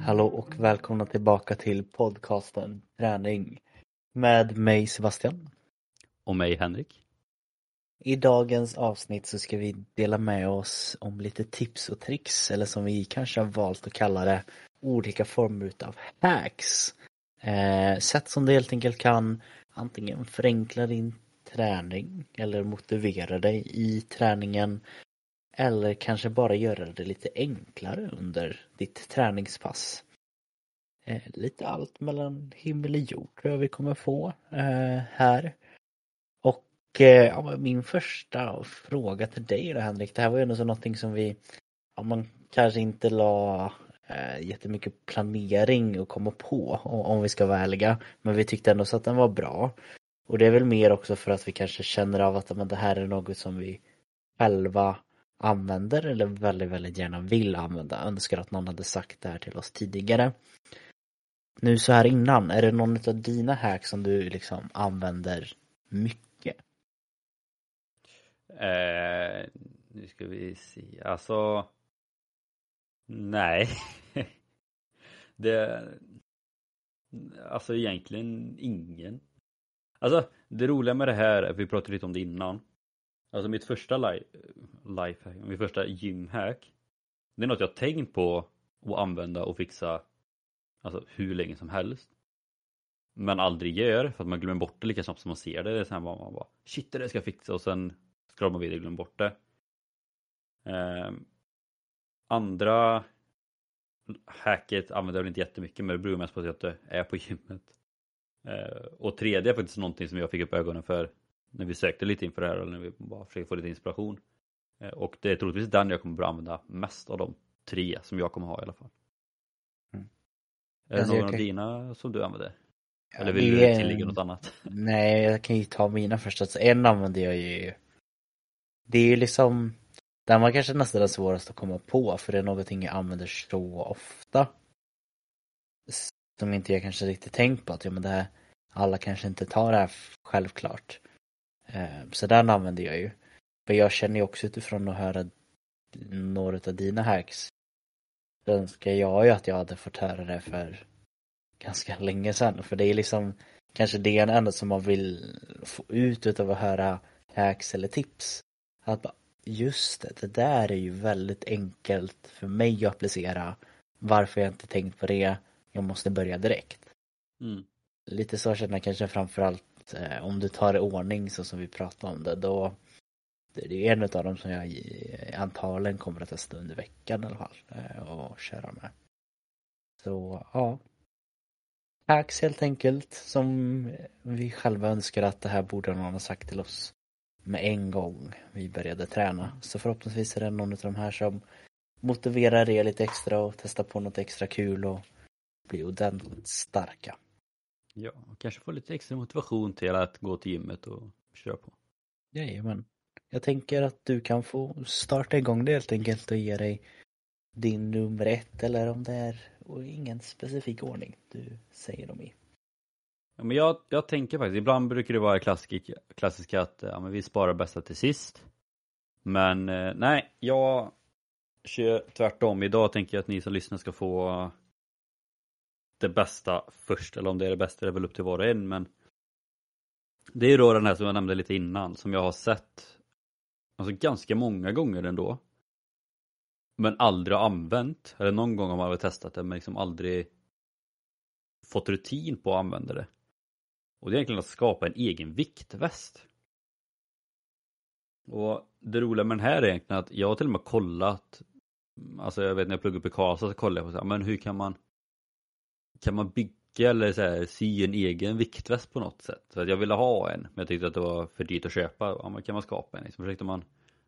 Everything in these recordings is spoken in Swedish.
Hallå och välkomna tillbaka till podcasten Träning med mig Sebastian. Och mig Henrik. I dagens avsnitt så ska vi dela med oss om lite tips och tricks eller som vi kanske har valt att kalla det olika former utav hacks. Eh, sätt som du helt enkelt kan antingen förenkla din träning eller motivera dig i träningen eller kanske bara göra det lite enklare under ditt träningspass. Eh, lite allt mellan himmel och jord tror jag vi kommer få eh, här. Och ja, min första fråga till dig då Henrik, det här var ju ändå så någonting som vi, ja, man kanske inte la eh, jättemycket planering att komma på om vi ska vara ärliga. Men vi tyckte ändå så att den var bra. Och det är väl mer också för att vi kanske känner av att men, det här är något som vi själva använder eller väldigt, väldigt gärna vill använda. Önskar att någon hade sagt det här till oss tidigare. Nu så här innan, är det någon av dina hacks som du liksom använder mycket? Eh, nu ska vi se, alltså Nej. det Alltså egentligen ingen. Alltså det roliga med det här, vi pratade lite om det innan. Alltså mitt första lifehack, mitt första gymhack. Det är något jag tänkt på att använda och fixa alltså hur länge som helst. Men aldrig gör för att man glömmer bort det lika snabbt som man ser det. det är så här, man bara shit det ska jag fixa och sen scrollar man vidare och glömmer bort det. Eh, andra hacket använder jag väl inte jättemycket men det beror mest på att jag är på gymmet. Eh, och tredje är faktiskt någonting som jag fick upp ögonen för när vi sökte lite inför det här eller när vi bara försökte få lite inspiration. Eh, och det är troligtvis den jag kommer att använda mest av de tre som jag kommer ha i alla fall. Mm. Är det alltså, någon kan... av dina som du använder? Ja, eller vill du tillägga något annat? Nej, jag kan ju ta mina först. Alltså, en använder jag ju det är ju liksom Den var kanske nästan den svåraste att komma på för det är någonting jag använder så ofta. Som inte jag kanske riktigt tänkt på att ja, men det här alla kanske inte tar det här självklart. Eh, så den använder jag ju. För jag känner ju också utifrån att höra några av dina hacks. Så önskar jag ju att jag hade fått höra det för ganska länge sedan. För det är liksom kanske det enda som man vill få ut utav att höra hacks eller tips. Att bara, just det, det där är ju väldigt enkelt för mig att applicera. Varför jag inte tänkt på det. Jag måste börja direkt. Mm. Lite så känner jag kanske framförallt eh, om du tar i ordning så som vi pratade om det då det är en av dem som jag antagligen kommer att testa under veckan i alla fall eh, och köra med. Så ja. Hacks helt enkelt som vi själva önskar att det här borde någon ha sagt till oss med en gång vi började träna. Så förhoppningsvis är det någon av de här som motiverar er lite extra och testar på något extra kul och blir ordentligt starka. Ja, kanske få lite extra motivation till att gå till gymmet och köra på. Jajamän. Jag tänker att du kan få starta igång det helt enkelt och ge dig din nummer ett eller om det är ingen specifik ordning du säger dem i. Ja, men jag, jag tänker faktiskt, ibland brukar det vara klassik, klassiska att ja, men vi sparar bästa till sist. Men eh, nej, jag kör tvärtom. Idag tänker jag att ni som lyssnar ska få det bästa först, eller om det är det bästa det är väl upp till var och en men Det är då den här som jag nämnde lite innan som jag har sett Alltså ganska många gånger ändå Men aldrig har använt, eller någon gång har man väl testat det men liksom aldrig Fått rutin på att använda det och det är egentligen att skapa en egen viktväst Och det roliga med den här är egentligen att jag har till och med kollat Alltså jag vet när jag pluggade upp i Karlstad så kollade jag på så här, men hur kan man kan man bygga eller så här, sy en egen viktväst på något sätt? För att jag ville ha en, men jag tyckte att det var för dyrt att köpa. Ja, men kan man skapa en? Så försökte man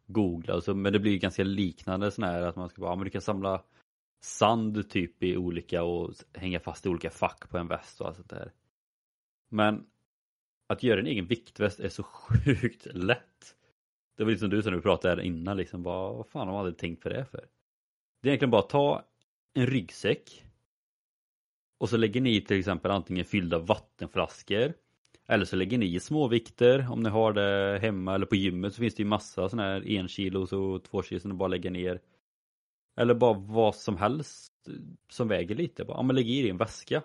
googla, och så, men det blir ganska liknande sån här att man ska bara, ja, men du kan samla sand typ i olika och hänga fast i olika fack på en väst och allt sånt där. Men att göra en egen viktväst är så sjukt lätt. Det var lite som du sa när vi pratade här innan liksom, bara, vad fan har man aldrig tänkt på det för? Det är egentligen bara att ta en ryggsäck Och så lägger ni i till exempel antingen fyllda vattenflaskor eller så lägger ni i småvikter om ni har det hemma eller på gymmet så finns det ju massa sådana här en kilos och två kilos som ni bara lägger ner. Eller bara vad som helst som väger lite. Ja men lägg i det i en väska.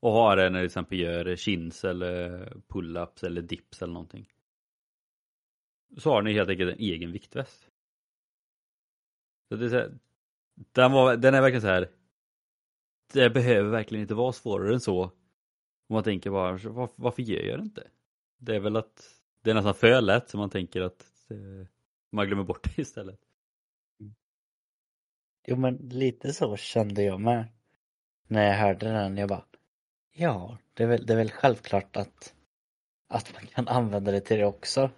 Och ha det när du till exempel gör chins eller pull-ups eller dips eller någonting. Så har ni helt enkelt en egen viktväst. Så det är så här, den, var, den är verkligen så här. Det behöver verkligen inte vara svårare än så. Om man tänker bara, varför, varför gör jag det inte? Det är väl att det är nästan för lätt så man tänker att eh, man glömmer bort det istället. Jo men lite så kände jag med. När jag hörde den, jag bara Ja, det är väl, det är väl självklart att, att man kan använda det till det också.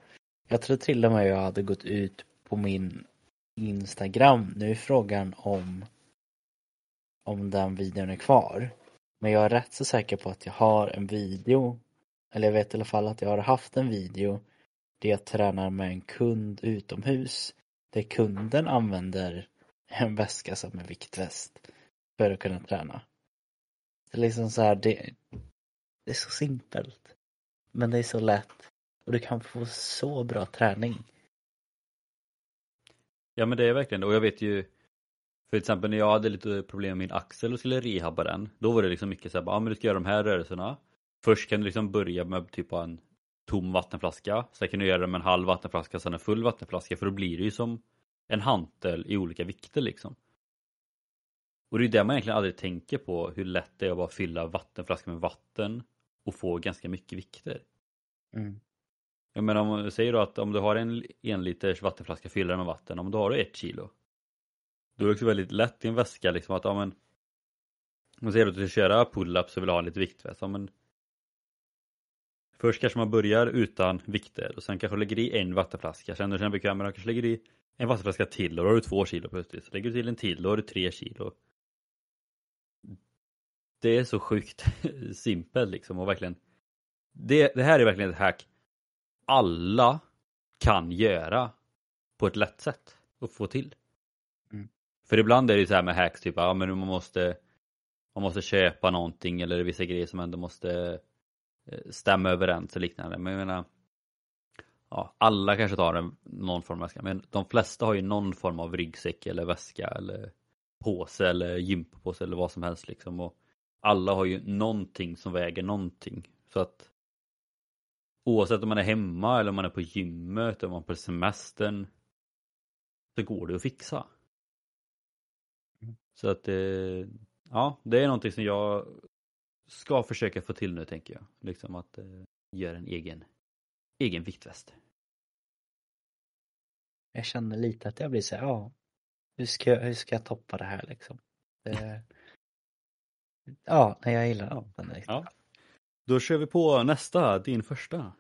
Jag tror till och med jag hade gått ut på min Instagram. Nu är frågan om om den videon är kvar. Men jag är rätt så säker på att jag har en video eller jag vet i alla fall att jag har haft en video där jag tränar med en kund utomhus där kunden använder en väska som en viktväst för att kunna träna. Det är liksom så här, det, det är så simpelt. Men det är så lätt. Och du kan få så bra träning. Ja men det är verkligen det och jag vet ju för exempel när jag hade lite problem med min axel och skulle rehabba den Då var det liksom mycket såhär, ja ah, men du ska göra de här rörelserna Först kan du liksom börja med typ en tom vattenflaska Sen kan du göra det med en halv vattenflaska, sen en full vattenflaska för då blir det ju som en hantel i olika vikter liksom och det är det man egentligen aldrig tänker på hur lätt det är att bara fylla vattenflaskan med vatten och få ganska mycket vikter Mm. Jag menar om säger då att om du har en en liters vattenflaska fyller den med vatten, om då har du ett kilo. Då är det också väldigt lätt i en väska liksom att, ja men Om säger att du ska köra pull-ups så vill du ha lite viktväst, ja men Först kanske man börjar utan vikter och sen kanske du lägger i en vattenflaska, sen när du känner dig bekväm med kanske lägger i en vattenflaska till och då har du två kilo plötsligt. Så lägger du till en till, då har du tre kilo. Det är så sjukt simpelt liksom och verkligen det, det här är verkligen ett hack alla kan göra på ett lätt sätt och få till. Mm. För ibland är det så här med hacks, typ ja, men man måste man måste köpa någonting eller vissa grejer som ändå måste eh, stämma överens och liknande. Men jag menar ja, alla kanske tar en, någon form av väska, men de flesta har ju någon form av ryggsäck eller väska eller påse eller gympapåse eller vad som helst liksom. Och alla har ju någonting som väger någonting. Så att Oavsett om man är hemma eller om man är på gymmet eller om man är på semestern så går det att fixa. Så att det, ja, det är någonting som jag ska försöka få till nu tänker jag. Liksom att eh, göra en egen, egen viktväst. Jag känner lite att jag blir så här, ja, hur ska, jag, hur ska jag toppa det här liksom? Det, ja, nej, jag gillar Ja. den. Ja. Då kör vi på nästa, din första.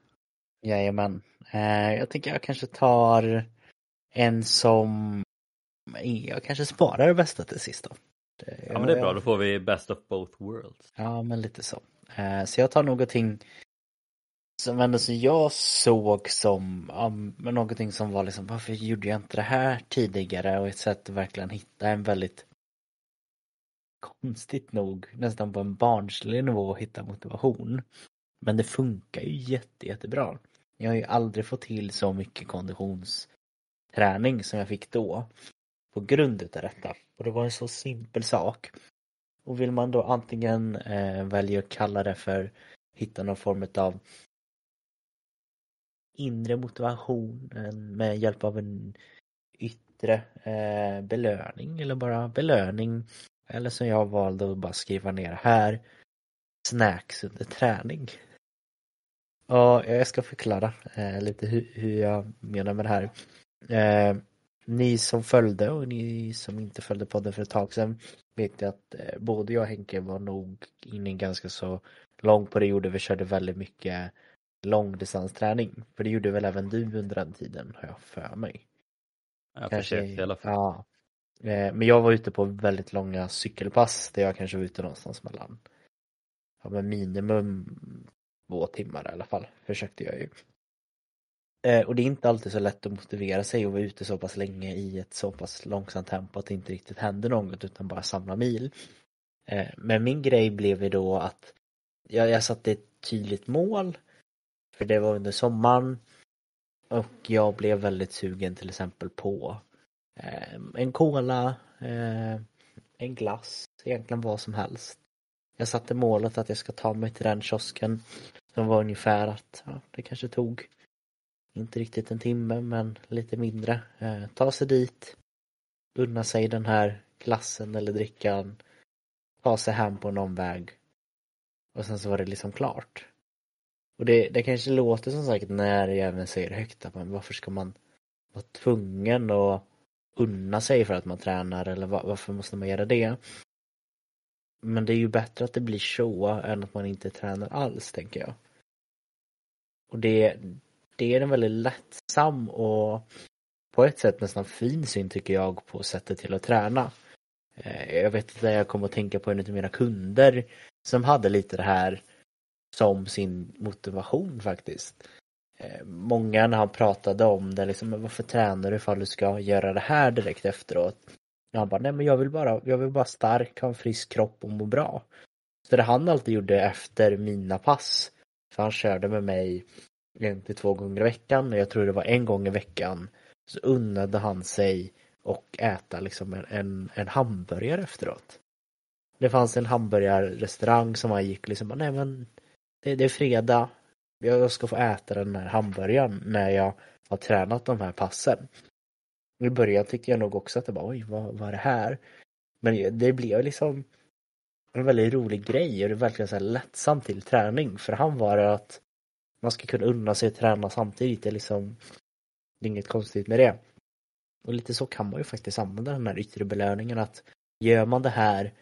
Jajamän. Eh, jag tänker jag kanske tar en som jag kanske sparar det bästa till sist då. Det, Ja men det är bra, då får vi best of both worlds. Ja, men lite så. Eh, Så jag tar någonting som ändå så jag såg som, ja, någonting som var liksom, varför gjorde jag inte det här tidigare? Och ett sätt att verkligen hitta en väldigt konstigt nog, nästan på en barnslig nivå hitta motivation. Men det funkar ju jätte, jättebra. Jag har ju aldrig fått till så mycket konditionsträning som jag fick då. På grund utav detta. Och det var en så simpel sak. Och vill man då antingen eh, välja att kalla det för hitta någon form av inre motivation eh, med hjälp av en yttre eh, belöning eller bara belöning. Eller som jag valde att bara skriva ner här snacks under träning. Och jag ska förklara eh, lite hur, hur jag menar med det här. Eh, ni som följde och ni som inte följde podden för ett tag sedan vet att eh, både jag och Henke var nog inne i ganska så lång period där vi körde väldigt mycket långdistansträning. För det gjorde väl även du under den tiden har jag för mig. Jag försökte i alla fall. Ja. Eh, men jag var ute på väldigt långa cykelpass där jag kanske var ute någonstans mellan ja, men minimum två timmar i alla fall försökte jag ju. Eh, och det är inte alltid så lätt att motivera sig och vara ute så pass länge i ett så pass långsamt tempo att det inte riktigt händer något utan bara samla mil. Eh, men min grej blev ju då att jag, jag satte ett tydligt mål. För det var under sommaren. Och jag blev väldigt sugen till exempel på Eh, en cola, eh, en glass, egentligen vad som helst. Jag satte målet att jag ska ta mig till den kiosken som var ungefär att ja, det kanske tog inte riktigt en timme men lite mindre. Eh, ta sig dit, unna sig den här glassen eller drickan, ta sig hem på någon väg och sen så var det liksom klart. Och det, det kanske låter som sagt när jag även säger högt att man, varför ska man vara tvungen att unna sig för att man tränar eller varför måste man göra det? Men det är ju bättre att det blir så än att man inte tränar alls tänker jag. Och det, det är en väldigt lättsam och på ett sätt nästan fin syn tycker jag på sättet till att träna. Eh, jag vet att jag kommer att tänka på en av mina kunder som hade lite det här som sin motivation faktiskt. Eh, många när han pratade om det, liksom, varför tränar du ifall du ska göra det här direkt efteråt? Han bara, nej men jag vill bara, jag vill bara stark, ha en frisk kropp och må bra. Så det han alltid gjorde efter mina pass, för han körde med mig en till två gånger i veckan, och jag tror det var en gång i veckan, så unnade han sig och äta liksom en, en, en hamburgare efteråt. Det fanns en hamburgarrestaurang som han gick liksom, nej men det, det är fredag, jag ska få äta den här hamburgaren när jag har tränat de här passen. I början tyckte jag nog också att det var oj, vad, vad är det här? Men det blev liksom en väldigt rolig grej och det är verkligen så här lättsamt till träning. För han var det att man ska kunna unna sig att träna samtidigt. Det är liksom det är inget konstigt med det. Och lite så kan man ju faktiskt använda den här yttre belöningen att gör man det här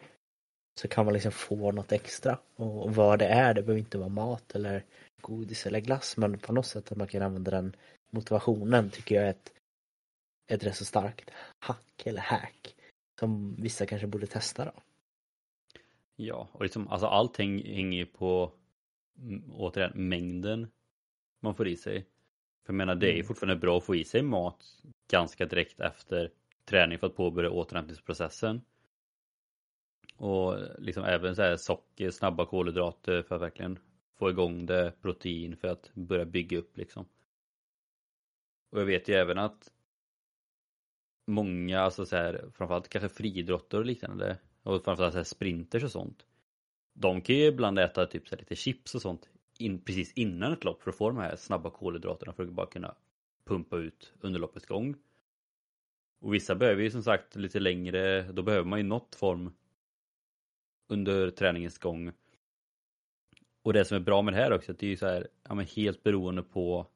så kan man liksom få något extra. Och vad det är, det behöver inte vara mat eller godis eller glass men på något sätt att man kan använda den motivationen tycker jag är ett, ett rätt så starkt hack eller hack som vissa kanske borde testa då. Ja, och liksom alltså allting hänger ju på återigen mängden man får i sig. För jag menar det är ju mm. fortfarande bra att få i sig mat ganska direkt efter träning för att påbörja återhämtningsprocessen. Och liksom även så här socker, snabba kolhydrater för att verkligen få igång det, protein för att börja bygga upp liksom. Och jag vet ju även att många, alltså så här, framförallt kanske friidrottare och liknande och framförallt så här sprinters och sånt. De kan ju ibland äta typ så lite chips och sånt in, precis innan ett lopp för att få de här snabba kolhydraterna för att bara kunna pumpa ut under loppets gång. Och vissa behöver ju som sagt lite längre, då behöver man ju något form under träningens gång. Och det som är bra med det här också, att det är ju så här, ja men helt beroende på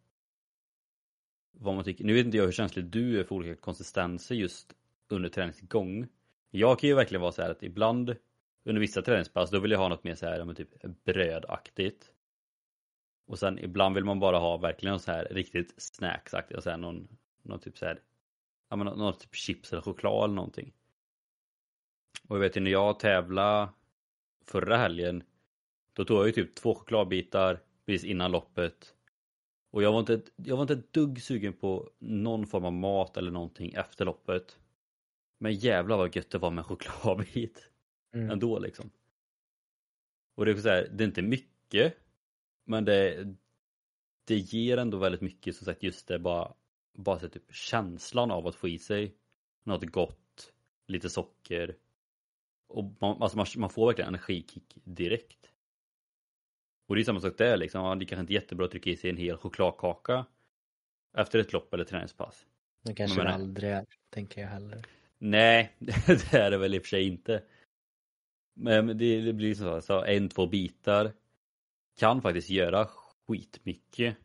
vad man tycker. Nu vet inte jag hur känslig du är för olika konsistenser just under träningsgång. Jag kan ju verkligen vara så här att ibland under vissa träningspass då vill jag ha något mer så här, men typ brödaktigt. Och sen ibland vill man bara ha verkligen så här riktigt snacksaktigt, och sen någon, någon typ så här, ja men någon typ chips eller choklad eller någonting. Och jag vet ju när jag tävlade förra helgen, då tog jag ju typ två chokladbitar precis innan loppet. Och jag var inte, jag var inte ett dugg sugen på någon form av mat eller någonting efter loppet. Men jävlar vad gött det var med en chokladbit. Mm. Ändå liksom. Och det är så här, det är inte mycket. Men det, det ger ändå väldigt mycket som sagt just det bara, bara så typ känslan av att få i sig något gott, lite socker. Och man, alltså man, man får verkligen energikick direkt. Och det är samma sak där liksom, det kanske inte är jättebra att trycka i sig en hel chokladkaka efter ett lopp eller träningspass. Det kanske det aldrig är, tänker jag heller. Nej, det är det väl i och för sig inte. Men det, det blir så, så en, två bitar kan faktiskt göra skitmycket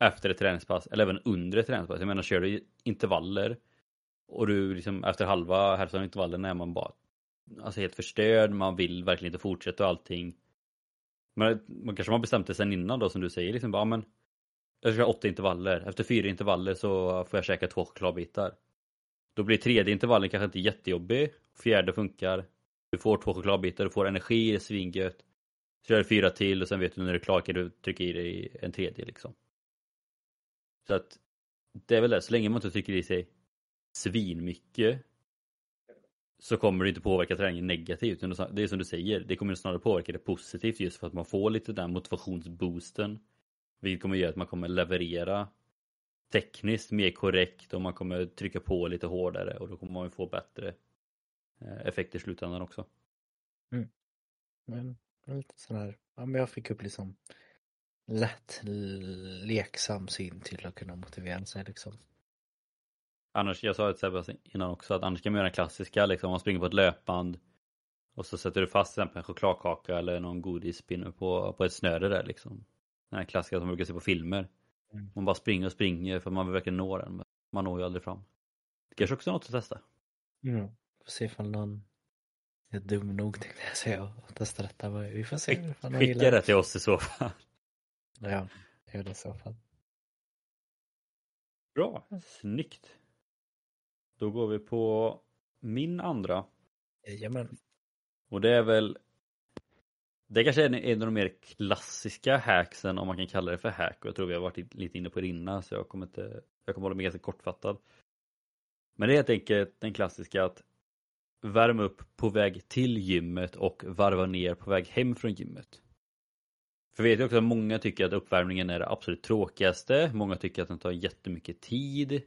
efter ett träningspass eller även under ett träningspass. Jag menar kör du intervaller och du liksom efter halva hälften av intervallen är man bara alltså helt förstörd, man vill verkligen inte fortsätta och allting. Men man kanske har bestämt det sen innan då som du säger liksom bara men jag ska ha åtta intervaller, efter fyra intervaller så får jag käka två chokladbitar. Då blir tredje intervallen kanske inte jättejobbig, fjärde funkar, du får två chokladbitar, du får energi, det är svingött. Så gör du fyra till och sen vet du när du är klar kan du trycka i dig en tredje liksom. Så att det är väl det, så länge man inte trycker i sig svinmycket så kommer det inte påverka träningen negativt. Det är som du säger, det kommer snarare påverka det positivt just för att man får lite den motivationsboosten. Vilket kommer göra att man kommer leverera tekniskt mer korrekt och man kommer trycka på lite hårdare och då kommer man få bättre eh, effekt i slutändan också. Mm. Men lite sån här, ja men jag fick upp liksom lätt leksam syn till att kunna motivera sig liksom. Annars, jag sa det innan också, att annars kan man göra den klassiska liksom, man springer på ett löpband och så sätter du fast till exempel en chokladkaka eller någon godispinne på, på ett snöre där liksom. Den här klassiska som man brukar se på filmer. Mm. Man bara springer och springer för man vill verkligen nå den. Men man når ju aldrig fram. Det kanske också är något att testa. Mm. Får se ifall någon är dum nog tänkte jag säga och testa detta. Vi får se. Skicka det till oss i så fall. Ja, gör det i så fall. Bra, snyggt. Då går vi på min andra. Jajamän. Och det är väl det kanske är en av de mer klassiska hacksen om man kan kalla det för hack och jag tror vi har varit lite inne på det innan så jag kommer inte jag kommer hålla mig ganska kortfattad. Men det är helt enkelt den klassiska att värma upp på väg till gymmet och varva ner på väg hem från gymmet. För vi vet ju också att många tycker att uppvärmningen är det absolut tråkigaste. Många tycker att den tar jättemycket tid.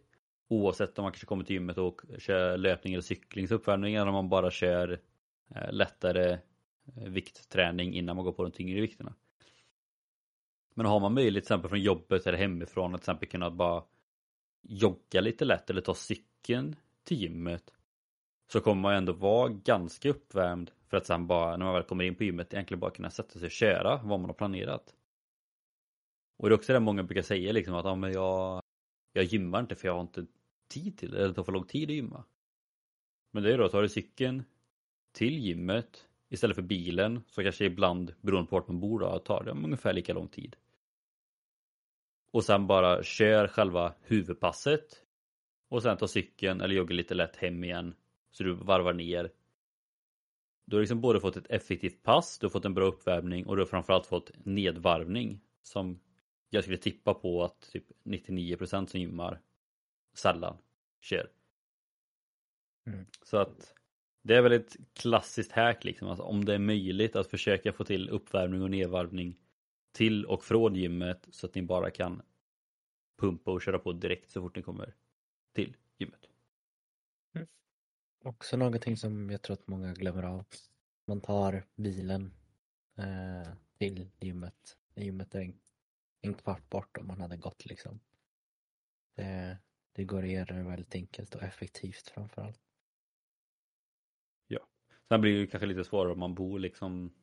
Oavsett om man kanske kommer till gymmet och kör löpning eller cykling så uppvärmning eller om man bara kör eh, lättare eh, viktträning innan man går på de tyngre vikterna. Men har man möjlighet till exempel från jobbet eller hemifrån att till exempel kunna bara jogga lite lätt eller ta cykeln till gymmet så kommer man ändå vara ganska uppvärmd för att sen bara när man väl kommer in på gymmet egentligen bara kunna sätta sig och köra vad man har planerat. Och det är också det många brukar säga liksom att ja, men jag, jag gymmar inte för jag har inte tid till det, eller det tar för lång tid att gymma. Men det är då, tar du cykeln till gymmet istället för bilen så kanske ibland beroende på vart man bor då tar det ungefär lika lång tid. Och sen bara kör själva huvudpasset och sen tar cykeln eller joggar lite lätt hem igen så du varvar ner. Du har liksom både fått ett effektivt pass, du har fått en bra uppvärmning och du har framförallt fått nedvarvning som jag skulle tippa på att typ 99% som gymmar sällan kör. Mm. Så att det är väl ett klassiskt hack liksom, alltså om det är möjligt att försöka få till uppvärmning och nedvarvning till och från gymmet så att ni bara kan pumpa och köra på direkt så fort ni kommer till gymmet. Mm. Också någonting som jag tror att många glömmer av. Man tar bilen eh, till gymmet. Gymmet är en, kvart bort om man hade gått liksom. Det, det går att göra det väldigt enkelt och effektivt framförallt. Ja. Sen blir det kanske lite svårare om man bor liksom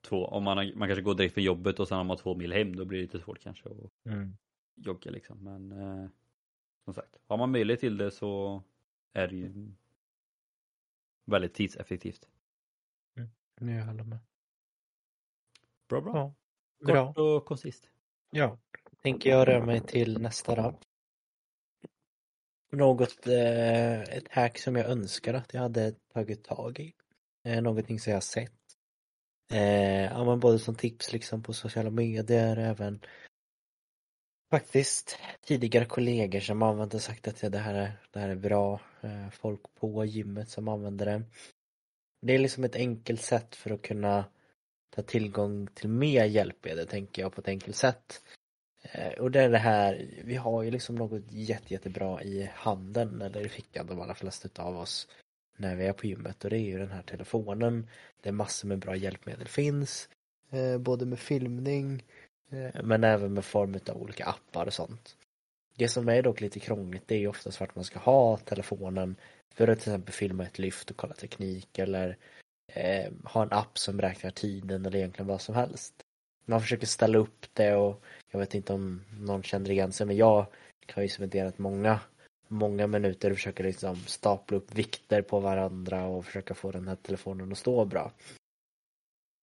två, om man, man kanske går direkt från jobbet och sen har man två mil hem då blir det lite svårt kanske att mm. jogga liksom. Men eh, som sagt, har man möjlighet till det så är det ju väldigt tidseffektivt. Mm. Jag håller med. Bra, bra. Ja, bra. Kort och koncist. Ja, tänker jag röra mig till nästa då något, eh, ett hack som jag önskar att jag hade tagit tag i. Eh, någonting som jag har sett. Eh, ja, men både som tips liksom på sociala medier, även faktiskt tidigare kollegor som använt och sagt att det här är, det här är bra. Eh, folk på gymmet som använder det. Det är liksom ett enkelt sätt för att kunna ta tillgång till mer hjälpmedel tänker jag på ett enkelt sätt. Eh, och det är det här, vi har ju liksom något jätte, jättebra i handen eller i fickan de allra flesta av oss när vi är på gymmet och det är ju den här telefonen där massor med bra hjälpmedel finns. Eh, både med filmning eh, men även med form av olika appar och sånt. Det som är dock lite krångligt det är ju oftast vart man ska ha telefonen för att till exempel filma ett lyft och kolla teknik eller eh, ha en app som räknar tiden eller egentligen vad som helst. Man försöker ställa upp det och jag vet inte om någon känner igen sig men jag har ju spenderat många många minuter och försöker liksom stapla upp vikter på varandra och försöka få den här telefonen att stå bra.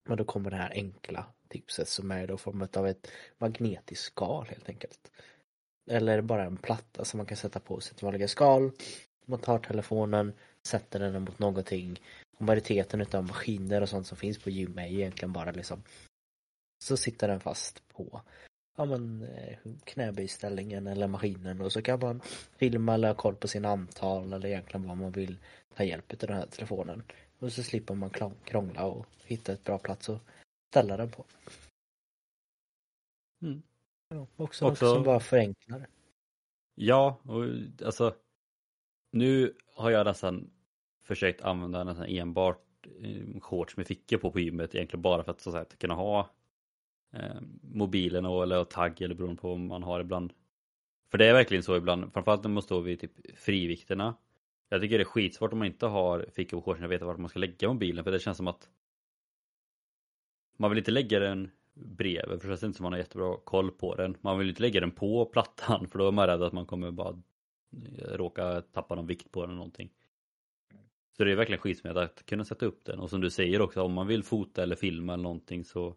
Men då kommer det här enkla tipset som är då form av ett magnetiskt skal helt enkelt. Eller bara en platta som man kan sätta på sitt vanliga skal. Man tar telefonen, sätter den mot någonting. Och majoriteten av maskiner och sånt som finns på gym är egentligen bara liksom så sitter den fast på ja men eh, knäböjställningen eller maskinen och så kan man filma eller ha koll på sina antal eller egentligen vad man vill ta hjälp av den här telefonen. Och så slipper man krångla och hitta ett bra plats att ställa den på. Mm. Ja, också, också något som bara förenklar. Ja, och alltså nu har jag nästan försökt använda nästan enbart eh, shorts med fickor på på gymmet egentligen bara för att, så att kunna ha eh, mobilen och, eller tagg eller beroende på vad man har ibland. För det är verkligen så ibland, framförallt när man står vid typ frivikterna. Jag tycker det är skitsvårt om man inte har fickor på shortsen och vet vart man ska lägga mobilen för det känns som att man vill inte lägga den bredvid för det känns inte som man har jättebra koll på den. Man vill inte lägga den på plattan för då är man rädd att man kommer bara eh, råka tappa någon vikt på den eller någonting. Så det är verkligen skitsmärt att kunna sätta upp den och som du säger också om man vill fota eller filma eller någonting så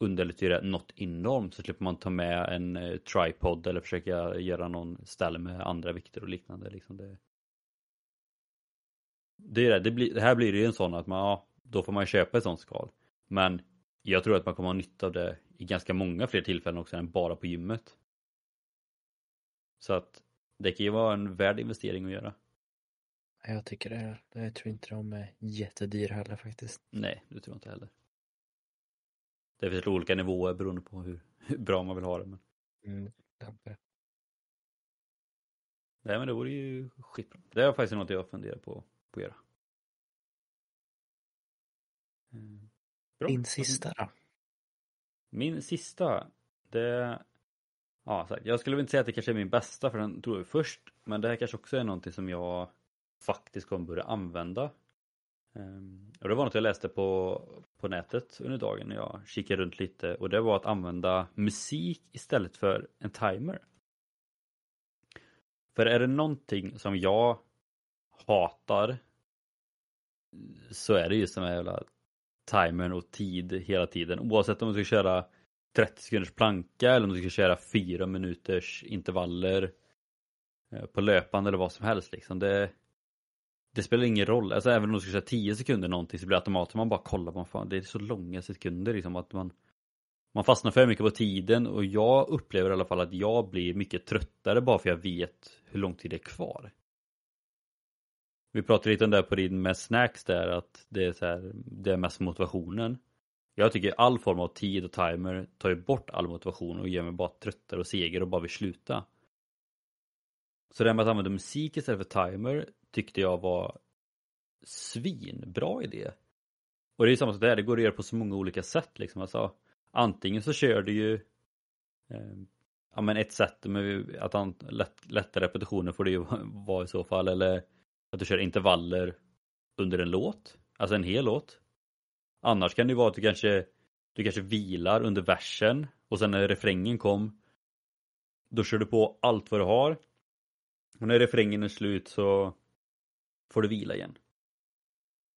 underlättar det något enormt så slipper man ta med en eh, tripod eller försöka göra någon ställe med andra vikter och liknande. Liksom det, det, är det, det, blir, det här blir ju en sån att man, ja, då får man köpa ett sånt skal. Men jag tror att man kommer ha nytta av det i ganska många fler tillfällen också än bara på gymmet. Så att det kan ju vara en värd investering att göra. Jag tycker det. Jag tror inte de är jättedyra heller faktiskt. Nej, det tror jag inte heller. Det finns olika nivåer beroende på hur, hur bra man vill ha det. Men... Mm, det. Nej men det vore ju skitbra. Det är faktiskt något jag funderar på, på att göra. Mm. Bra. Din sista då? Min sista, det Ja, jag skulle väl inte säga att det kanske är min bästa för den tog jag först. Men det här kanske också är någonting som jag faktiskt kommer börja använda. Ehm, och det var något jag läste på, på nätet under dagen när jag kikade runt lite och det var att använda musik istället för en timer. För är det någonting som jag hatar så är det just den här jävla timern och tid hela tiden oavsett om du ska köra 30 sekunders planka eller om du ska köra 4 minuters intervaller eh, på löpande eller vad som helst liksom. Det, det spelar ingen roll. Alltså även om du ska köra 10 sekunder någonting så blir det automatiskt man bara kollar på fan, det är så långa sekunder liksom att man man fastnar för mycket på tiden och jag upplever i alla fall att jag blir mycket tröttare bara för jag vet hur lång tid det är kvar. Vi pratade lite om det på din med snacks där att det är så här, det är mest motivationen. Jag tycker all form av tid och timer tar ju bort all motivation och gör mig bara tröttare och seger och bara vill sluta. Så det här med att använda musik istället för timer tyckte jag var svinbra idé. Och det är ju samma sak där, det går att göra på så många olika sätt liksom. Alltså, antingen så kör du ju eh, ja, men ett sätt med att han, lätt, lätta repetitioner får det ju vara i så fall eller att du kör intervaller under en låt, alltså en hel låt. Annars kan det ju vara att du kanske, du kanske vilar under versen och sen när refrängen kom då kör du på allt vad du har. Och när refrängen är slut så får du vila igen.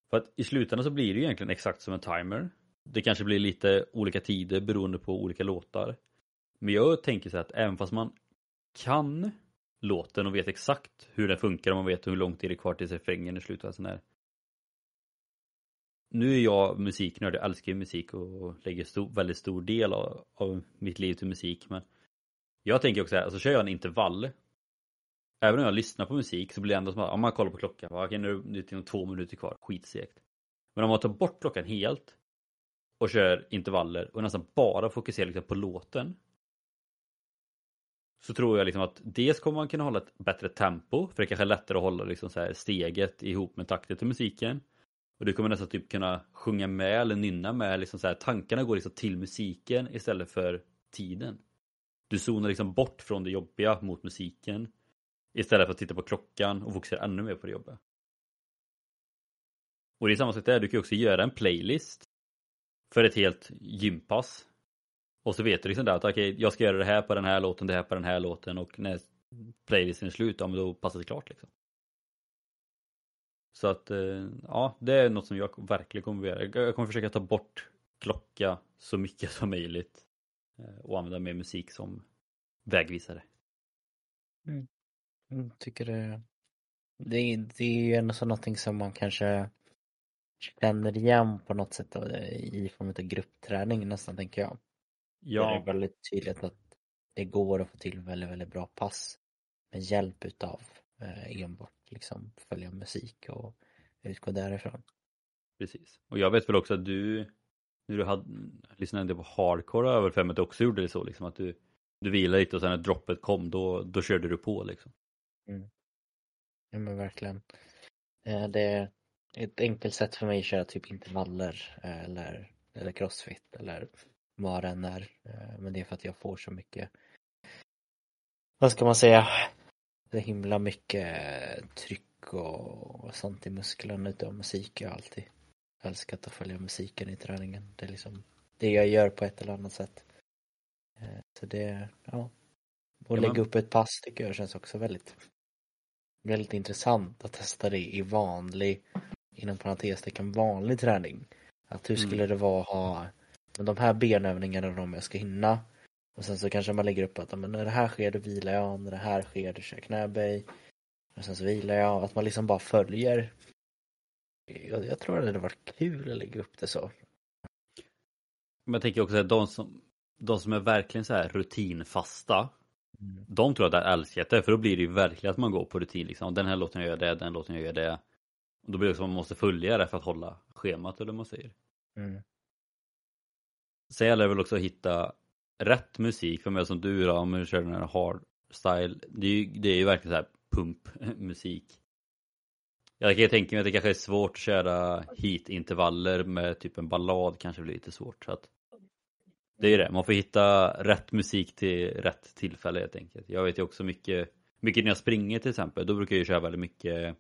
För att i slutändan så blir det ju egentligen exakt som en timer. Det kanske blir lite olika tider beroende på olika låtar. Men jag tänker så att även fast man kan låten och vet exakt hur den funkar och man vet hur lång tid det är kvar tills refrängen är slut och sån här nu är jag musiknörd, jag älskar ju musik och lägger stor, väldigt stor del av, av, mitt liv till musik men jag tänker också här, alltså kör jag en intervall Även om jag lyssnar på musik så blir det ändå som att, om man kollar på klockan, okej nu är det två minuter kvar, skitsegt. Men om man tar bort klockan helt och kör intervaller och nästan bara fokuserar liksom på låten så tror jag liksom att dels kommer man kunna hålla ett bättre tempo för det kanske är lättare att hålla liksom så steget ihop med takten till musiken. Och du kommer nästan typ kunna sjunga med eller nynna med, liksom så här, tankarna går liksom till musiken istället för tiden. Du zonar liksom bort från det jobbiga mot musiken istället för att titta på klockan och fokusera ännu mer på det jobbiga. Och det är samma sak där, du kan också göra en playlist för ett helt gympass. Och så vet du liksom där att okej, okay, jag ska göra det här på den här låten, det här på den här låten och när playlisten är slut, ja, men då passar det klart liksom. Så att eh, ja, det är något som jag verkligen kommer att göra. Jag kommer försöka ta bort klocka så mycket som möjligt eh, och använda mer musik som vägvisare. Mm. Jag tycker det, det, är, det är ju ändå så någonting som man kanske känner igen på något sätt i form av gruppträning nästan tänker jag. Ja. Det är väldigt tydligt att det går att få till väldigt, väldigt bra pass med hjälp utav eh, enbart liksom följa musik och utgå därifrån. precis. Och jag vet väl också att du, när du hade, lyssnade på hardcore över fem, att du också gjorde det så liksom att du, du vilade lite och sen när droppet kom då, då körde du på liksom. Mm, Ja men verkligen. Eh, det är ett enkelt sätt för mig att köra typ intervaller eh, eller, eller crossfit eller vad det än är. Eh, men det är för att jag får så mycket, vad ska man säga, så himla mycket tryck och sånt i musklerna utav musik. Jag har alltid älskat att följa musiken i träningen. Det är liksom det jag gör på ett eller annat sätt. Så det, ja. Och Ja, lägga upp ett pass tycker jag känns också väldigt väldigt intressant att testa det i vanlig, inom parentestecken vanlig träning. Att hur Mm. skulle det vara att ha men de här benövningarna de jag ska hinna och sen så kanske man lägger upp att men när det här sker då vilar jag, när det här sker då kör jag knäböj och sen så vilar jag, att man liksom bara följer. Jag, jag tror att det hade varit kul att lägga upp det så. Men jag tänker också att de som, de som är verkligen så här rutinfasta, Mm. De tror att jag älskar det för då blir det ju verkligen att man går på rutin liksom. Den här låten jag gör det, den låten jag gör det. Och då blir det som att man måste följa det för att hålla schemat eller vad man säger. Mm. Sen gäller det väl också att hitta rätt musik för mig som du då, om du kör den här hardstyle. Det är ju, det är ju verkligen så här pumpmusik. Jag kan tänka mig att det kanske är svårt att köra hit-intervaller med typ en ballad kanske blir lite svårt. Så att det är ju det, man får hitta rätt musik till rätt tillfälle helt enkelt. Jag vet ju också mycket, mycket när jag springer till exempel, då brukar jag ju köra väldigt mycket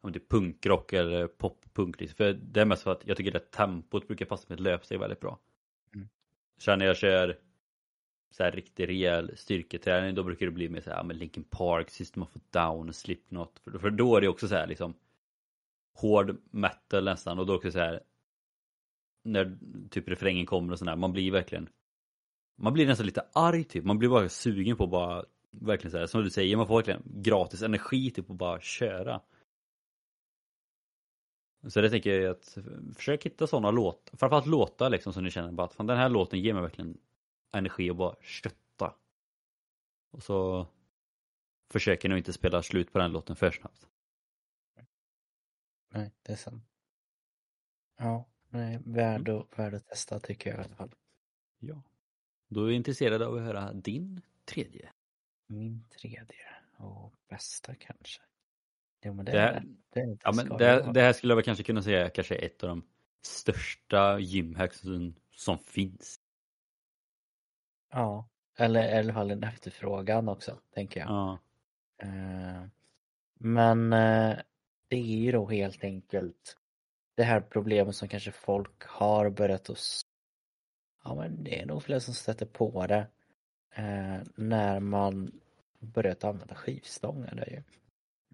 om det är punkrock eller poppunk liksom. För det är mest för att jag tycker det tempot brukar passa med ett löpsteg väldigt bra. Mm. Sen när jag kör så här riktig rejäl styrketräning då brukar det bli mer så här, men Linkin Park, System of Down och Slipknot. För, för då är det också så här liksom hård metal nästan och då också så här när typ refrängen kommer och sådär, man blir verkligen man blir nästan lite arg typ, man blir bara sugen på att bara verkligen så här, som du säger, man får verkligen gratis energi typ att bara köra. Så det tänker jag att försök hitta sådana låtar, framförallt låtar liksom som ni känner bara att fan, den här låten ger mig verkligen energi att bara kötta. Och så försöker ni inte spela slut på den låten för snabbt. Nej, det är sant. Ja, nej, värd att, värd att testa tycker jag i alla fall. Ja. Då är jag intresserad av att höra din tredje. Min tredje och bästa kanske. Jo men det, Det är här- det. det, Ja men det, det här skulle jag väl kanske kunna säga kanske är ett av de största gymhacksen som finns. Ja, eller i alla fall en efterfrågan också, tänker jag. Ja. Eh, men eh, det är ju då helt enkelt det här problemet som kanske folk har börjat att Ja men det är nog fler som stöter på det eh, när man börjat använda skivstångar där ju.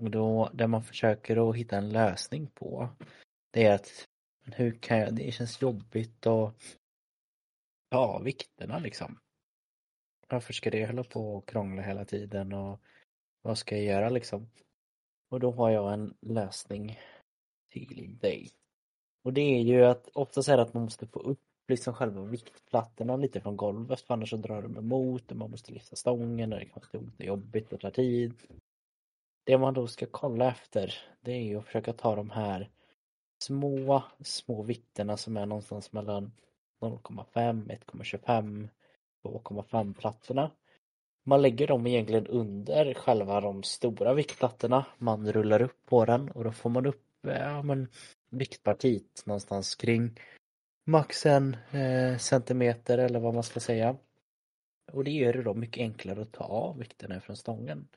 Och då, det man försöker att hitta en lösning på det är att hur kan jag, det känns jobbigt att ta vikterna liksom. Varför ska det hålla på och krångla hela tiden och vad ska jag göra liksom? Och då har jag en lösning till dig. Och det är ju att oftast är det att man måste få upp liksom själva viktplattorna lite från golvet för annars så drar de emot och man måste lyfta stången och det kan vara tungt och jobbigt och tar tid. Det man då ska kolla efter det är ju att försöka ta de här små, små vikterna som är någonstans mellan 0,5, 1,25, 2,5 plattorna. Man lägger dem egentligen under själva de stora viktplattorna. Man rullar upp på den och då får man upp ja, men, viktpartiet någonstans kring max en eh, centimeter eller vad man ska säga. Och det gör det då mycket enklare att ta av vikterna från stången.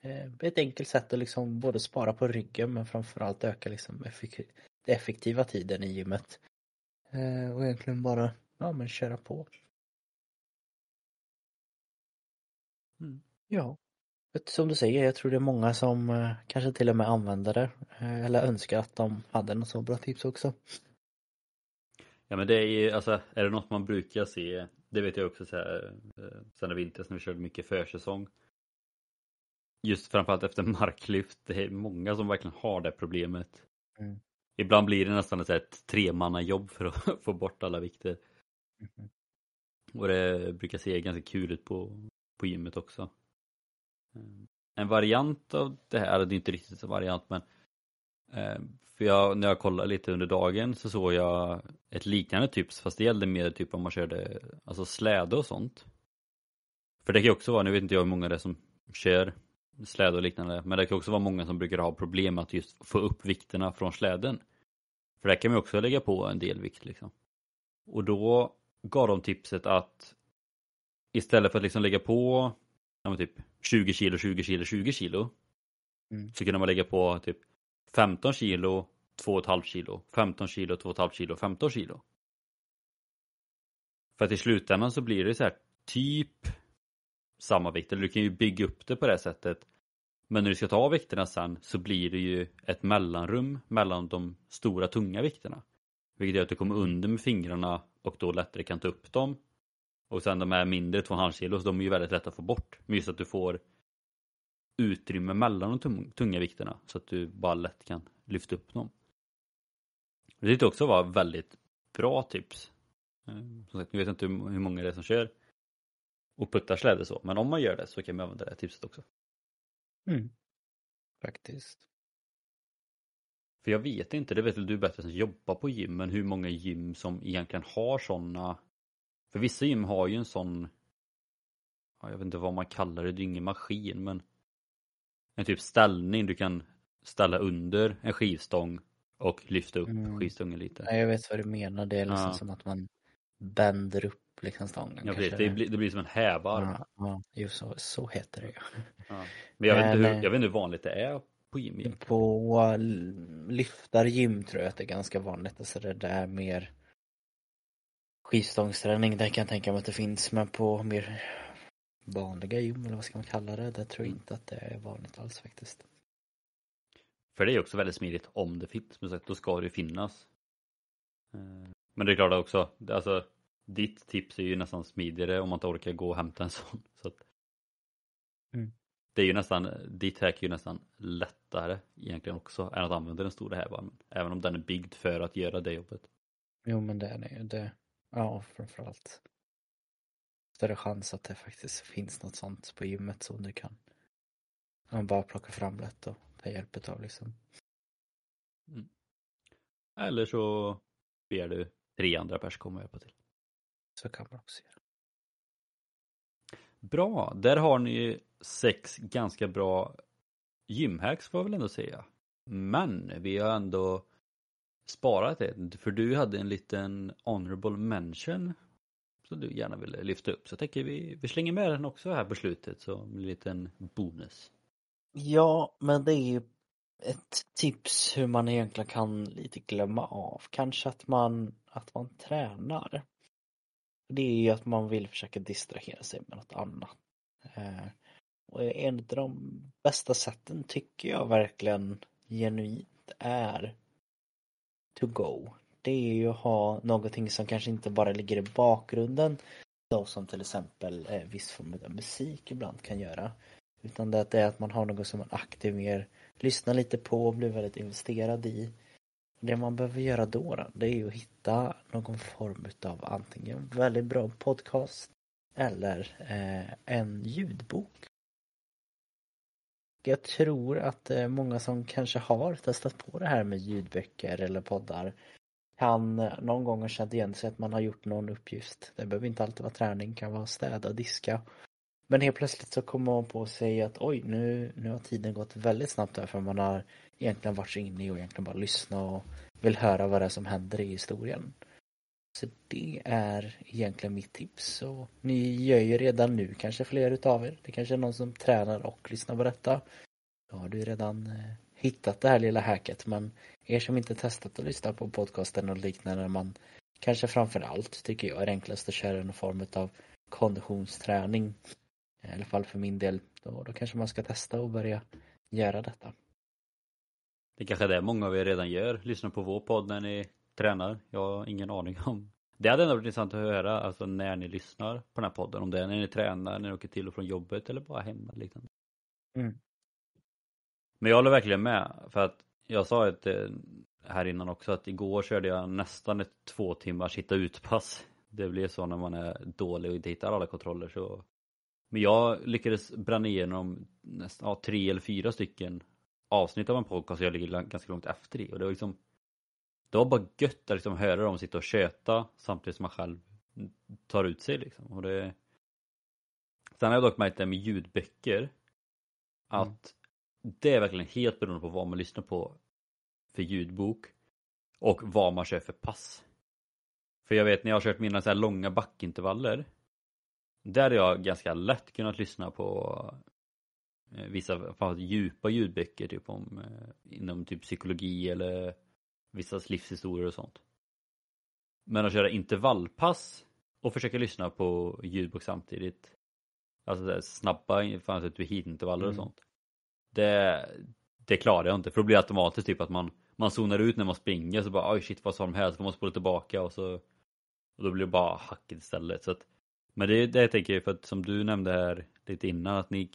Eh, ett enkelt sätt att liksom både spara på ryggen men framförallt öka liksom effek- effektiva tiden i gymmet. Eh, och egentligen bara ja, men köra på. Mm. Ja. Som du säger, jag tror det är många som eh, kanske till och med använder det. Eh, eller önskar att de hade något så bra tips också. Ja men det är ju, alltså är det något man brukar se, det vet jag också så här, eh, sen i vintras när vi körde mycket försäsong. Just framförallt efter marklyft, det är många som verkligen har det problemet. Mm. Ibland blir det nästan ett, ett tremannajobb för att få bort alla vikter. Mhm. Och det brukar se ganska kul ut på, på gymmet också. Eh, en variant av det här, eller det är inte riktigt en variant men eh, för jag, när jag kollade lite under dagen så såg jag ett liknande tips fast det gällde mer typ om man körde alltså släde och sånt. För det kan ju också vara, nu vet inte jag hur många det är som kör släde och liknande, men det kan också vara många som brukar ha problem med att just få upp vikterna från släden. För där kan man också lägga på en del vikt liksom. Och då gav de tipset att istället för att liksom lägga på ja, men typ 20 kilo, 20 kilo, 20 kilo Mm. så kunde man lägga på typ 15 kilo, 2,5 kilo, 15 kilo, 2,5 kilo, 15 kilo. För att i slutändan så blir det så här typ samma vikt, eller du kan ju bygga upp det på det sättet. Men när du ska ta vikterna sen så blir det ju ett mellanrum mellan de stora tunga vikterna. Vilket gör att du kommer under med fingrarna och då lättare kan ta upp dem. Och sen de här mindre 2,5 kilo, så de är ju väldigt lätta att få bort. Men just att du får utrymme mellan de tung- tunga vikterna så att du bara lätt kan lyfta upp dem. Det tyckte jag också var väldigt bra tips. Eh, Som sagt, nu vet jag inte hur många det är som kör och puttar släde så, men om man gör det så kan man använda det tipset också. Mm. Faktiskt. För jag vet inte, det vet väl du bättre som jobbar på gym, men hur många gym som egentligen har sådana. För vissa gym har ju en sån, ja, jag vet inte vad man kallar det, det är ingen maskin, men en typ ställning du kan ställa under en skivstång och lyfta upp Mm. skivstången lite. Ja, jag vet vad du menar. Det är liksom Ja. som att man bänder upp liksom stången. Ja, precis. Det, blir, det blir som en hävarm. Ja, ja, jo, så, så heter det ju. Ja. Men jag vet, inte hur, eh, jag vet inte hur vanligt det är på gym. På lyftargym tror jag att det är ganska vanligt. Alltså det där mer skivstångsträning, där kan jag tänka mig att det finns. Men på mer vanliga gym, eller vad ska man kalla det, där tror jag inte att det är vanligt alls faktiskt. För det är också väldigt smidigt om det finns, men sagt, då ska det ju finnas. Eh, Men det är klart också, alltså ditt tips är ju nästan smidigare om man inte orkar gå och hämta en sån. Så att, Mm. Det är ju nästan, ditt hack är ju nästan lättare egentligen också än att använda den stora hävarmen. Även om den är byggd för att göra det jobbet. Jo men det är det ju. Det, ja, framförallt. Större chans att det faktiskt finns något sånt på gymmet som du kan ja, bara plocka fram lätt och ta hjälp av liksom. Eller så ber du tre andra pers komma och hjälpa till. Så kan man också göra. Bra, där har ni sex ganska bra gymhacks får jag väl ändå säga. Men vi har ändå sparat det. för du hade en liten honorable mention som du gärna ville lyfta upp. Så jag tänker vi, vi slänger med den också här på slutet som en liten bonus. Ja, men det är ju ett tips hur man egentligen kan lite glömma av. Kanske att man, att man tränar. Det är ju att man vill försöka distrahera sig med något annat. Eh, och en av de bästa sätten tycker jag verkligen genuint är to go. Det är ju att ha någonting som kanske inte bara ligger i bakgrunden. då som till exempel eh, viss form av musik ibland kan göra. Utan det, det är att man har något som man aktivt mer lyssnar lite på och blir väldigt investerad i. Det man behöver göra då, då det är ju att hitta någon form utav antingen väldigt bra podcast eller eh, en ljudbok. Jag tror att eh, många som kanske har testat på det här med ljudböcker eller poddar kan eh, någon gång ha känt igen sig att man har gjort någon uppgift. Det behöver inte alltid vara träning, det kan vara städa, diska. Men helt plötsligt så kommer man på sig att oj, nu, nu har tiden gått väldigt snabbt här för man har egentligen varit så inne i och egentligen bara lyssna och vill höra vad det är som händer i historien. Så det är egentligen mitt tips. Och ni gör ju redan nu kanske fler utav er. Det kanske är någon som tränar och lyssnar på detta. Då har du redan eh, hittat det här lilla hacket. Men er som inte testat att lyssna på podcasten och liknande. Man kanske framför allt tycker jag är enklast att köra någon form av konditionsträning. I alla fall för min del. Då, då kanske man ska testa och börja göra detta. Det kanske är det många av er redan gör, lyssnar på vår podd när ni tränar. Jag har ingen aning om. Det hade ändå varit intressant att höra, alltså när ni lyssnar på den här podden. Om det är när ni tränar, när ni åker till och från jobbet eller bara hemma. Liksom. Mm. Men jag håller verkligen med, för att jag sa ett, eh, här innan också att igår körde jag nästan ett två timmars hitta ut-pass. det blir så när man är dålig och inte hittar alla kontroller så Men jag lyckades bränna igenom nästan, ja, tre eller fyra stycken avsnitt av en podcast och jag ligger ganska långt efter i och det var liksom Det var bara gött att liksom höra dem sitta och köta samtidigt som man själv tar ut sig liksom och det Sen har jag dock märkt det med ljudböcker att mm det är verkligen helt beroende på vad man lyssnar på för ljudbok och vad man kör för pass. För jag vet när jag har kört mina så här långa backintervaller där har jag ganska lätt kunnat lyssna på eh, vissa djupa ljudböcker typ om eh, inom typ psykologi eller vissa livshistorier och sånt. Men att köra intervallpass och försöka lyssna på ljudbok samtidigt Alltså det snabba fanns ett intervaller och mm. sånt det, det klarar jag inte för då blir det automatiskt typ att man man zonar ut när man springer så bara oj shit vad sa de här? Så får man spola tillbaka och så och då blir det bara hackigt istället. Så att men det, det tänker jag för att som du nämnde här lite innan att ni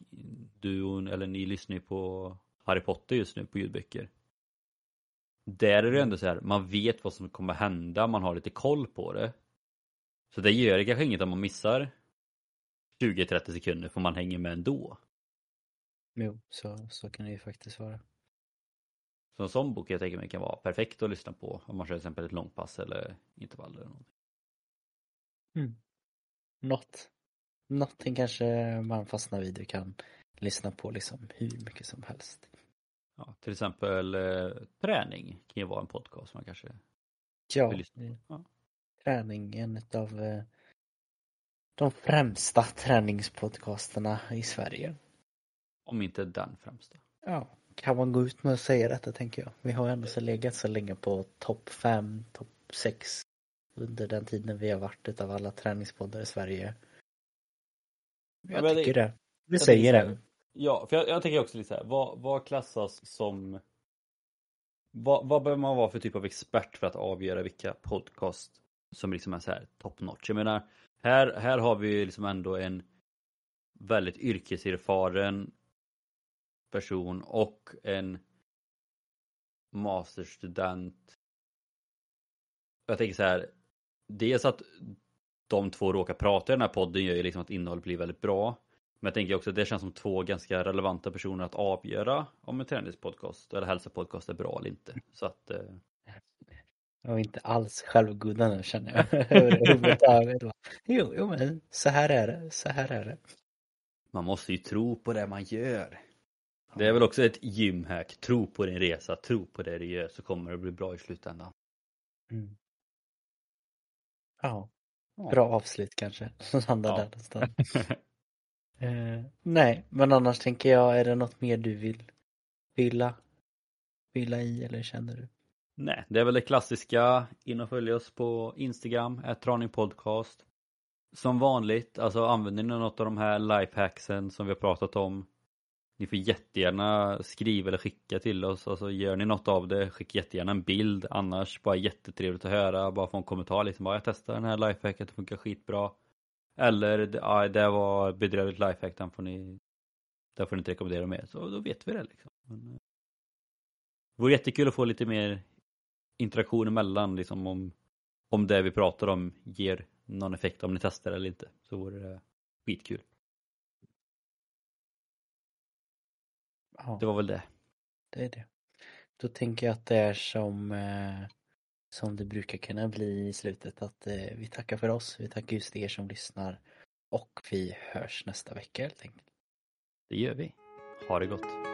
du eller ni lyssnar ju på Harry Potter just nu på ljudböcker. Där är det ändå så här man vet vad som kommer hända man har lite koll på det. Så det gör det kanske inget om man missar 20-30 sekunder för man hänger med ändå. Jo, så, så kan det ju faktiskt vara så en sån bok jag tänker mig kan vara perfekt att lyssna på om man kör till exempel ett långpass eller intervall eller någonting. Mm. Något. Någonting kanske man fastnar vid och kan lyssna på liksom hur mycket som helst. Ja, till exempel eh, träning kan ju vara en podcast man kanske ja, vill lyssna på. Ja. Träning, en av eh, de främsta träningspodcasterna i Sverige. Om inte den främsta. Ja, kan man gå ut med att säga detta tänker jag. Vi har ändå så legat så länge på topp 5, topp 6 under den tiden vi har varit utav alla träningspoddar i Sverige. Jag ja, tycker det, det. Vi säger det. Ja, för jag, jag tänker också lite så här, vad, vad klassas som vad, vad behöver man vara för typ av expert för att avgöra vilka podcast som liksom är så här top notch? Jag menar, här, här har vi liksom ändå en väldigt yrkeserfaren person och en masterstudent. Jag tänker så här. Dels att de två råkar prata i den här podden gör ju liksom att innehållet blir väldigt bra. Men jag tänker också att det känns som två ganska relevanta personer att avgöra om en träningspodcast eller hälsopodcast är bra eller inte. Så att eh... Jag är inte alls självgod nu känner jag. jo, jo men så här är det, så här är det. Man måste ju tro på det man gör. Det är väl också ett gymhack. Tro på din resa, tro på det du gör så kommer det bli bra i slutändan. Mm. Ja, bra avslut kanske. Landa ja. där någonstans. eh, nej, men annars tänker jag, är det något mer du vill fylla, fylla i eller känner du? Nej, det är väl det klassiska. In och följ oss på Instagram, podcast. Som vanligt, alltså använder ni något av de här lifehacksen som vi har pratat om ni får jättegärna skriva eller skicka till oss. Alltså gör ni något av det, skicka jättegärna en bild. Annars bara jättetrevligt att höra. Bara få en kommentar liksom. Bara jag testar den här lifehacket, det funkar skitbra. Eller ja, det var bedrövligt lifehack, den får ni där får ni inte rekommendera mer. Så då vet vi det liksom. Men, eh, det vore jättekul att få lite mer interaktion emellan liksom om, om det vi pratar om ger någon effekt om ni testar eller inte. Så vore det skitkul. Ja. Det var väl det. Det är det. Då tänker jag att det är som, eh, som det brukar kunna bli i slutet att eh, vi tackar för oss, vi tackar just er som lyssnar och vi hörs nästa vecka helt enkelt. Det gör vi. Ha det gott.